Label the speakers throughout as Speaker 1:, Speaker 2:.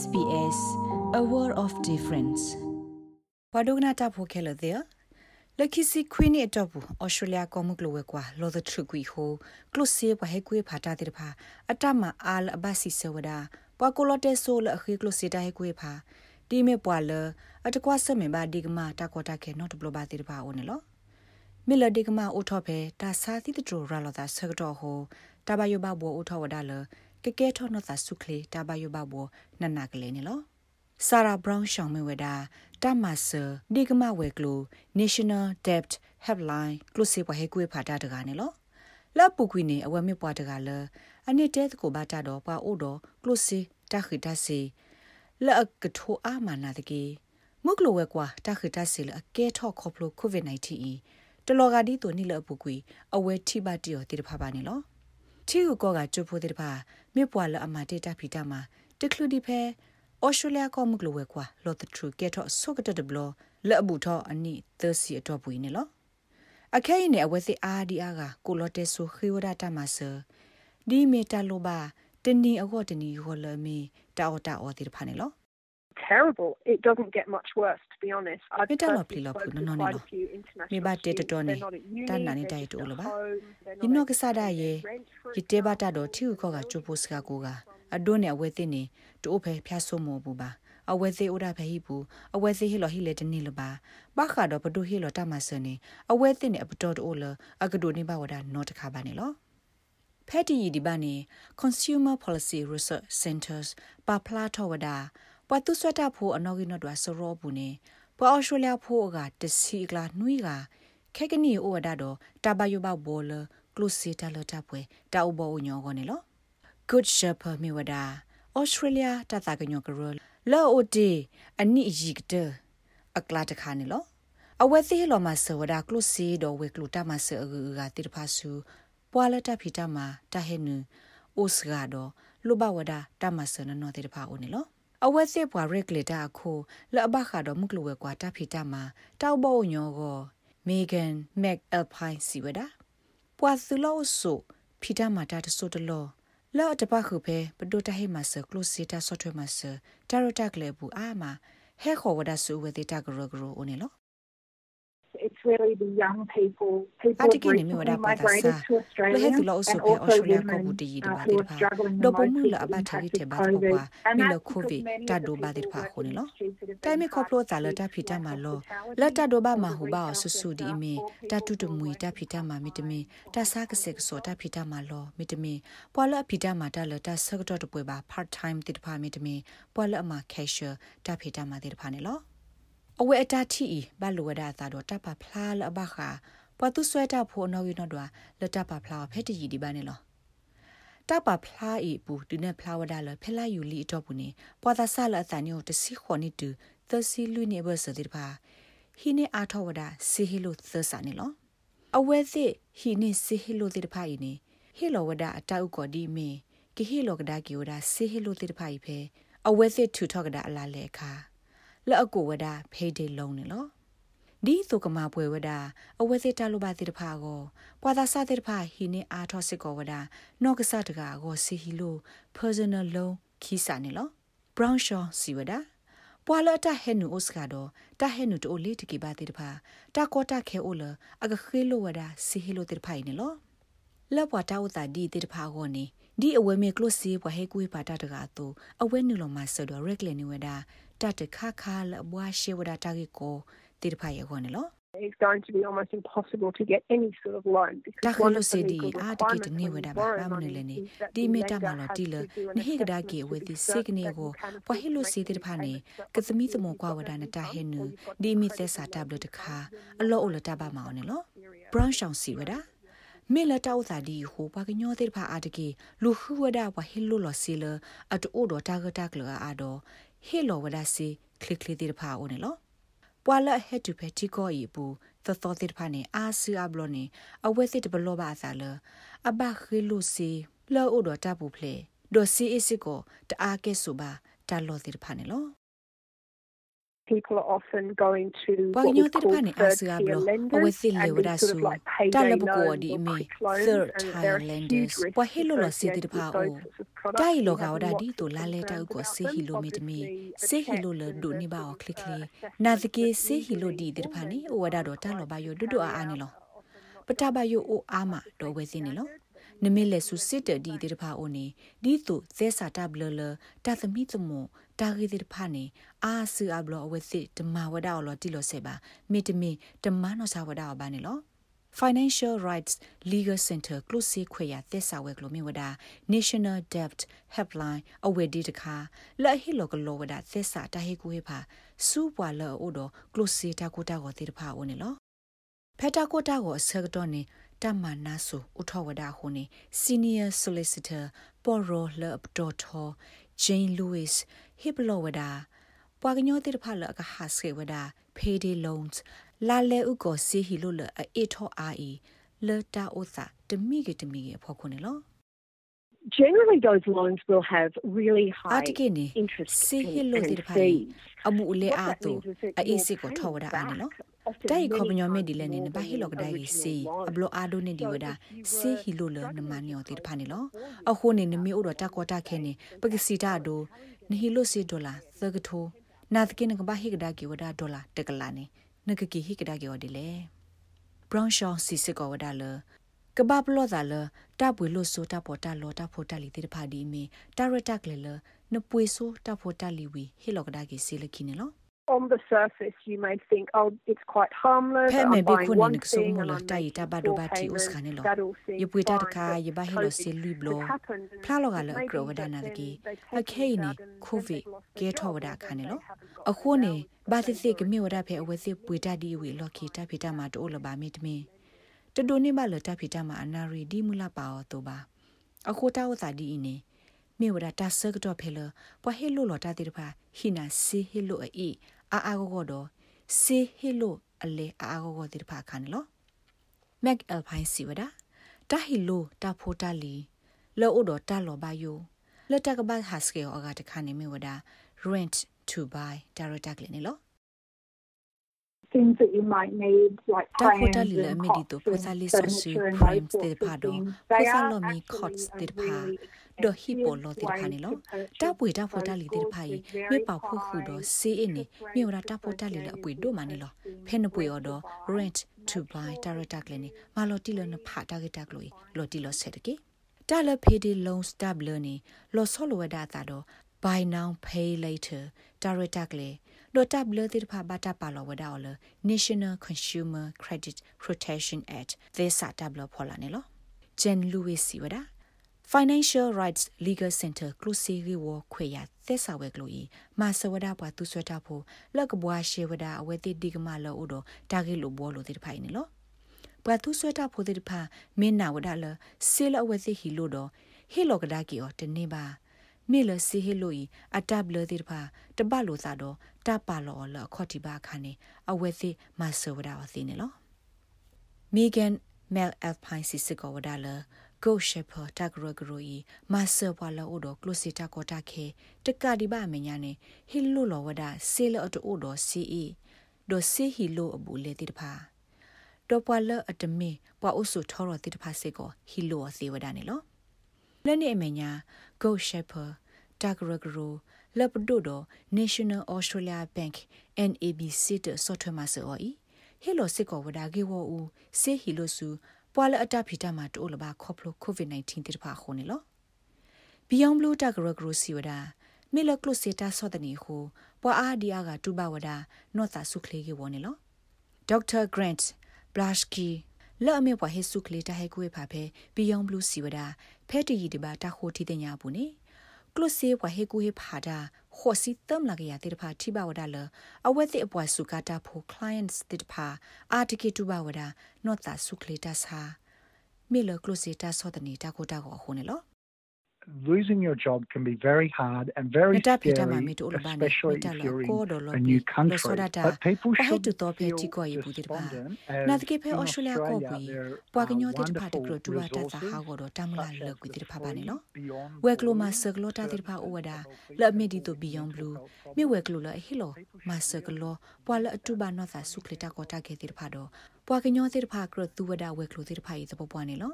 Speaker 1: SBS a world of difference ဘာဒုကနာတာဖိုခဲလတဲ့လခိစီခွီနီတော့ဘူးဩစတြေးလျကောမှုကလောဝဲကွာလောဒထရကွီဟိုကလုစီဘဟဲကွေဖာတာတဲ့ဖာအတမအာလဘစီဆဝဒါပွာကိုလတဲဆိုလခိကလုစီတာဟဲကွေဖာဒီမေပွာလအတကွာဆမေဘာဒီကမာတာကောတာခဲနော့တဘလဘာတဲ့ဖာအိုနေလောမီလဒီကမာအိုထော့ဖဲတာစာသီတထရလာတာဆကတော့ဟိုတဘယဘဘောအိုထော့ဝဒါလ ကကဲထောနသဆုခလေတဘယဘဘောနနကလေးနေလောဆာရာဘရောင်းရှောင်းမဝဒါတမဆာဒီကမဝဲကလို National Debt Helpline ကလုစီဝဟေကွေဖာတာတကနေလောလပုကွီနေအဝဲမြပွားတကလအနိတဲကိုဘာတာတော့ပါအိုတော့ကလုစီတခိတစီလကထိုအာမနာတကေမုကလိုဝဲကွာတခိတစီလအကဲထော့ခေါပလို COVID-19 တလောကဒီတိုနိလပုကွီအဝဲထိပါတီရောတိတဖပါနေလော ချီကိုကောကကျဖို့တဲ့ပါမြပွားလအမတေတာဖီတာမှာတကလူဒီဖဲဩစတြေးလျကောမကလိုဝဲကွာလော်တထရူကဲတော့ဆုကတတဘလလက်အဘူထောအနိသစီအတော့ပွေးနေလောအခဲရင်နဲ့အဝဲစီအာဒီအာကကိုလော်တဲဆူခေဝဒတာမဆာဒီမီတာလိုပါတနီအကောတနီဟောလမီတာအော်တာအော်ဒီဖာနေလော
Speaker 2: terrible. It doesn't get much worse, to be honest.
Speaker 1: I've Pita lo pli lo phu no no no. Mi ba te to to ne. Ta na ni dai to lo ba. Yi no ka sa da ye. Yi te ba ta do thi ko ga chu pu ska ko ga. A do ne a we ti ni to o phe phya so mo bu ba. အဝဲသေးဥဒဖဟိပူအဝဲသေးဟီလောဟီလေတနီလပါဘာခါတော့ဘဒုဟီလောတမဆနေအဝဲသိနေအပတော်တိုလအကဒိုနေပါဝဒနောတခါပါနေလောဖက်တီဒီဘာနေ Consumer Policy Research Centers ပါဖလာထောဝဒါ ပွာတုဆွတ်တာဖိုအနော်ကိနော်ဒွာဆရောဘူးနေပွာအော်စတြေးလျဖိုကတစီကလာနှွိကခဲကနီအိုဝဒါတော့တဘယဘဘောလကလုစီတလတပွဲတာဥဘောညောကနေလော Good Shepherd မြဝဒါ Australia တသကညောကရလောအိုတီအနိယီကတအကလာတခါနေလောအဝဲသေးလောမဆဝဒါကလုစီတော့ဝေကလုတမဆအဂူကတိတဖာဆူပွာလတဖီတမတဟဲနုအိုစဂါတော့လုဘဝဒါတမဆနနောတိတဖာအိုနေလော အဝက်စစ်ဘွာရက်လေတာခိုလအဘခါတော့မုကလဝဲကွာတဖီတမှာတောက်ဘောညောကိုမေဂန်မက်အယ်ဖိုင်စီဝဒါပွာသူလို့ဆိုဖီတမှာတာတဆိုတလောလော့တပခုပဲပဒိုတဟိမဆကလုစီတာဆော့ထွဲမဆတာရတာကလေဘူးအာမဟဲခေါ်ဝဒါဆူဝဲတေတာဂရဂရအိုနေလော
Speaker 2: it's really the young people people of recently migrated to Australia and also women uh, who are struggling the most with COVID and that's
Speaker 1: COVID တဒိုဘာဒီဖာခုနေလောတိုင်မခေါပလိုတာလတာဖီတာမလောလတာဒိုဘာမဟူဘာဆူဆူဒီအမီတတူတမွေတဖီတာမမီတမီတဆာကစက်ဆောတဖီတာမလောမီတမီပွာလဖီတာမတလတာဆကတော့တပွဲပါ part time တိတဖာမီတမီပွာလအမ cashier တဖီတာမတိတဖာနေလော အဝဲအတာတီဘလူဝဒသာတော့တပဖလားလဘခါပတုဆွဲတာဖို့နော်ယူနော်တော့လတပဖလားဖက်တီဒီပါနေလောတပဖလားဤပူဒီနေဖလားဝဒလဖဲလာယူလီတော့ဘူးနေပွာသာဆလအတန်ညိုတစီခွန်နီတူသစီလူနေဘဆတိပါဟိနေအာထောဝဒစီဟီလိုသဆာနေလောအဝဲသိဟိနေစီဟီလိုတိတဖာဤနေဟီလောဝဒအတောက်ကောဒီမေကိဟီလောကဒါကီဝဒစီဟီလိုတိတဖာဤဖဲအဝဲသိထူထောက်ကဒါအလာလေခါ လက်အကိုဝဒဖေးဒေလုံးနေလောဒီသုကမာပွဲဝဒအဝဲစစ်တလူပါတိတဖာကိုပွာသာစတိတဖာဟီနေအာထောစစ်ကိုဝဒနော့ကဆတကာကိုစီဟီလို personal loan ခီစာနေလော brown shaw စီဝဒပွာလတာဟဲနူအိုစကာဒတာဟဲနူတိုလေးတကီပါတိတဖာတာကောတာခဲအိုလအကခေလိုဝဒစီဟီလိုတိတဖိုင်နေလောလက်ပွာတာဥတာဒီတိတဖာကိုနေဒီအဝဲမေကလုစီဘွာဟဲကွေးပါတာတကာတူအဝဲနူလောမဆဒရက်လေနေဝဒ တတခခလဘွာရှေဝဒတာကေကိုတိတဖာယေခွန်နော်
Speaker 2: it's going to be almost impossible to get any sort of loan
Speaker 1: because one of the legal ni weda ba ba mo le ni di me ta ma lo ti le ni he gada ge we di signe go pa he lo si ti pha ni ka thmi thmo kwa wada na ta he nu di mi the sa tablet ta kha a lo o lo ta ba ma on lo brown shang si weda မေလတောက်သာဒီဟိုပါကညောတဲ့ဖာအာတကေလူခူဝဒဝဟီလိုလစီလအတူအိုဒတာဂတာကလအာဒ ဟေလောဝဒစီခလစ်ခလီတဲ့ဖာအိုနေလောပွာလဟက်တူဖက်တီကိုဤပူသသောတဲ့ဖာနေအာဆူအဘလောနေအဝဲစစ်တဘလောပါသာလအဘခေလူစီလောအိုဒတာပူဖလေဒိုစီအစ်ကိုတအားကဲဆိုပါတာလောတဲ့ဖာနေလော
Speaker 2: people are often going to
Speaker 1: what we call third-tier lenders and be sort of like payday loans or quick loans. There are huge risks associated with those sorts of products. တိုင်လောကဝဒဒီတိုလာလေတောက်ကိုစေဟီလိုမီတမီစေဟီလိုလဒုနိဘာအောကလစ်ကလီနာတကေစေဟီလိုဒီဒီဖာနီဝဒတော့တာလောဘယောဒုဒအာအာနီလောပတဘယောအိုအာမတော့ဝဲစင်းနီလောနမေလေဆုစစ်တဒီဒီတဖာအိုနေဒီတုသဲစာတဘလလတသမီတမော တာဂီဒီတဖာနေအာဆူအဘလအဝစစ်ဓမ္မဝဒအော်လော်တီလောဆေပါမိတမီဓမ္မနောစာဝဒအော်ဘာနေလော Financial Rights Legal Center ကလုစီခွေရသစ္စာဝဲကလိုမြဝဒ National Debt Helpline အဝဲဒီတခါလက်ဟီလောကလောဝဒသစ္စာတဟေကူဟေဖာစူပွာလောအိုဒကလုစီတာကိုတာကိုတေတဖာအိုနေလောဖက်တာကိုတာကိုအစကတော့နေတမနာဆုဥထဝဒခုနေ Senior Solicitor ပေါ်ရိုလပ်ဒေါ်ထော Jane Lewis ဟစ်ဘလောဝဒါပွာကညောတိတဖလကဟာစကေဝဒါ payday loans လာလေဥကိုစီဟီလိုလအေထောအာအီလတာအိုသာတမိကတမိကဖော်ခုနေလော
Speaker 2: generally those loans will have really high interest and fees.
Speaker 1: abu ule a to a isi ko thawada ani lo တိုင်ခေါပညောမေဒီလည်းနေဘာဟီလောကဒိုင်စီအဘလိုအာဒိုနေဒီဝဒါစီဟီလိုလနမနီယောတိဖာနေလောအခုနေနမီအိုတော့တကောတာခဲနေပကစီတာဒိုနဟီလိုစီဒေါ်လာသကထိုနာတကိနကဘာဟီကဒါကီဝဒါဒေါ်လာတကလာနေနကကီဟီကဒါကီဝဒီလေဘရောင်းရှောင်းစီစစ်ကောဝဒါလကဘာပလောသာလတပွေလို့ဆိုတာပေါ်တာလောတာဖို့တလီတိဖာဒီမီတာရတက်လေလနပွေဆိုတာဖို့တလီဝီဟီလောကဒါကီစီလခိနေလော
Speaker 2: on the surface you may think oh it's quite harmless
Speaker 1: I'm buying one thing and I'm tai ta ba do ba ti us khane lo ye pui ta kha ye ba he lo se lui blo phla lo ga lo kro wa da na ki a khei ni covid ke tho wa da khane lo a kho ne ba ti se ke mi wa da phe a we se pui ta di we lo ki ta phi ta ma to lo ba mi tmi တဒိုနေမလတာဖီတာမအနာရီဒီမူလာပါတော့ပါအခုတာဝတာဒီအင်း မေဝဒတာဆကတော့ဖဲလပွားဟေလိုလောတာတိတဖာဟိနာစီဟေလိုအေအာအာဂောတော့စီဟေလိုအလေအာအာဂောတိတဖာခန်လောမက်အယ်ဖိုင်စီဝဒတာဟီလိုတာဖိုတာလီလောအိုတော့တာလောပါယိုလက်တကဘတ်ဟာစကေအောကတခါနေမေဝဒ rent to buy တာရတက်လေနေလော
Speaker 2: things that you might need like
Speaker 1: frames and medito posali sosu frames de phado posalo mi cots de pha do hipo lo de pha ni lo ta pwe ta phota li de pha yi me pa khu khu do se in ni me ora ta phota li la pwe do ma ni lo phe na pwe odo rent to buy director kle ni ma lo ti lo na pha ta ge ta klo lo ti lo se de ke ta la phe de loan stop lo ni lo so lo wa da ta do buy now pay later director kle လောတပ်လတိဖာဘာတာပါလောဝဒါော်လ National Consumer Credit Protection Act သဲစာတပ်လဖော်လာနေလော Jen Lewis စီဝဒါ Financial Rights Legal Center ကလုစီရီဝခွေရသဲစာဝဲကလိုဤမာစဝဒါပွားသူဆွဲတာဖို့လက်ကဘွားရှေဝဒါအဝဲတိဒီကမလောဥတော်တာဂေလိုဘောလိုတိဖိုင်နေလောပွားသူဆွဲတာဖို့တိဖာမင်းနာဝဒါလဆေလအဝဲစီဟီလိုတော့ဟီလောကဒါကီအော်တနေပါမေလစီဟီလိုဤအတပ်လတိဖာတပလိုသာတော့တပါလောလခေါတိပါခါနေအဝဲစီမဆဝဒါဝစီနေလောမီဂန်မဲလ် အယ်ဖိုင်စီစကောဝဒါလကိုရှေဖာတဂရဂရိုဤမဆဘွာလောဒကလုစီတာကောတာခေတကဒီဘာမညာနေဟီလိုလောဝဒါဆေလအတိုဒစီအီဒိုစီဟီလိုအဘူလေတိတဖာတော့ပွာလအတမေပွာအုဆုထောရတိတဖာစေကိုဟီလိုအစေဝဒါနေလောလက်နေအမညာ Go Shepherd တဂရဂရိုလပဒိုဒို National Australia Bank NABC တဆော့ထွဲမှာစောဤဟီလိုစစ်ကောဝဒါဂေဝဦးစေဟီလိုစု ပွာလအတဖီတမှာတိုးလပါခေါပလို COVID-19 တိတဖာခုန်နေလော Beyond Blue တဂရဂရိုစီဝဒါမေလကလုစီတာဆော့တနီဟုပွာအားဒီယာကတူဘဝဒါနော့တာဆုခလေးကေဝနေလော Dr. Grant Blashki လော်အမေပွားဟေဆုခလေးတဟဲကွေးဖာဖဲ Beyond Blue စီဝဒါဖဲတီဒီဘာတခိုတီတညာဘူးနေ ကလုစေဝဟေကူဟေဖာဒါခေါ်စီတမ်လာကရတေတဖာထိဘဝဒါလအဝဲတိအပွားစုကတာဖို clients တေတဖာအာတကေတူဘဝဒါနော့တာဆုခလေတာစာမေလကလုစေတာဆောတနေတာကိုတာကိုခုန်နေလော
Speaker 3: losing your job can be very hard and very scary, especially if you're in a new country. But people should feel despondent as in Australia there are wonderful resources
Speaker 1: weklo ma seklo ta dirpa owada la medi to beyond blue. mi weklo la hilo ma seklo pwa la atuba no tha sukleta kota ke dirpa do. Pwa kinyo dirpa kro tuwada weklo dirpa yi to pwa ni lo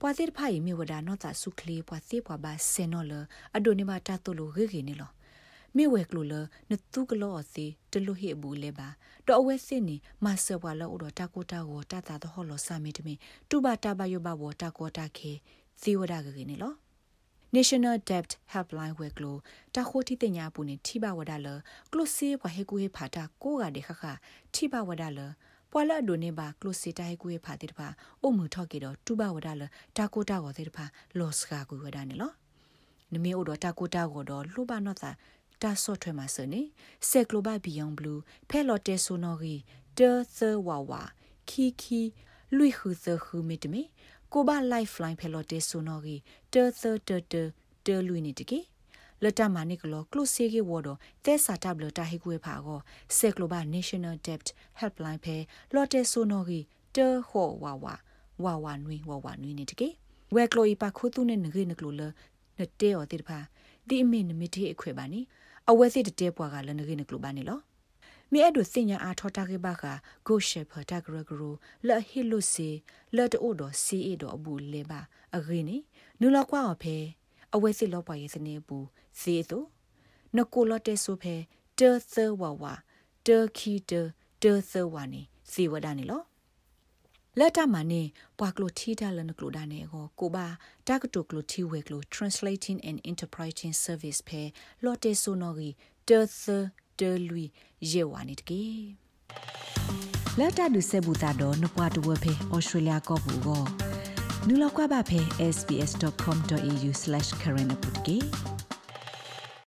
Speaker 1: ပွာသေးတဖိုင်မြေဝဒနောတာစုခလီပွာသေးပွာဘာဆေနော်လအဒိုနေမတာတိုလိုဂေဂေနေလောမြေဝဲကလိုလနတုကလောအစီတလူဟေဘူးလေပါတော့အဝဲစင်းနေမဆဘွာလောတော့တာကိုတာကိုတာတာတော့ဟောလောစာမီတမီတူဘာတာဘယောဘဝတာကိုတာခေသီဝဒဂေဂေနေလော National Debt Helpline ဝဲကလိုတာခိုတီတင်ညာပူနေထိဘဝဒလကလုစီဘဟေကူဟေဖာတာကိုကတဲ့ခခထိဘဝဒလ ပွာလာဒိုနေဘာကလုစီတိုင်ကူဖာတိတပါအိုမှုထော့ကေတော့တူဘဝဒါလတာကိုတာကိုတိတပါလော့စကာကူဝဒါနေလောနမေအိုတော့တာကိုတာကိုတော့လှဘနော့တာတာဆော့ထွဲမှာစနေဆက်ကလိုဘဘီယွန်ဘလူးဖဲလော်တဲဆိုနော်ဂီတေသဝဝခီခီလွိခုသခုမီတမီကိုဘလိုက်ဖလိုင်းဖဲလော်တဲဆိုနော်ဂီတေသတတတေလွိနေတကေ လတမနိကလောကလုစီဂေဝဒတဲစာတဘလတာဟိကွေဖာကိုဆက်ကလိုဘာ National Debt Helpline ဖဲလော်တဲဆိုနော်ဂီတေဟောဝါဝါဝါဝါနွီဝါဝါနွီနေတကေဝဲကလိုဤပါခုတုနေငေနကလိုလနတဲော်တိတဖာဒီအမင်းနမတိအခွေပါနီအဝဲစစ်တဲပွားကလနဂိနကလိုပါနီလောမြေအဲ့ဒိုစညာအားထောတာကေဘာကဂိုရှေဖတာဂရဂရလဟီလုစီလတ်အိုဒိုစီအီဒိုအဘူလေဘာအဂိနီနူလကွာအဖေအဝဲစစ်လောပွားရေးစနေဘူး စီသူနကိုလတဲဆိုဖဲတေသဝဝတေခီတေတေသဝနီစီဝဒနီလောလက်တမနေပွာကလိုထီတာလနကလိုဒါနေကိုကိုပါတကတုကလိုထီဝဲကလို translating and interpreting service ဖဲလော်တေဆိုနော်ဂီတေသတေလူယေဝါနီတကေလက်တဒုဆေဘူတာတော့နပွားတဝဖဲ Australia ကောဘူးကိုနူလောက်ကွာပါဖဲ sbs.com.au/current ပုတ်ကေ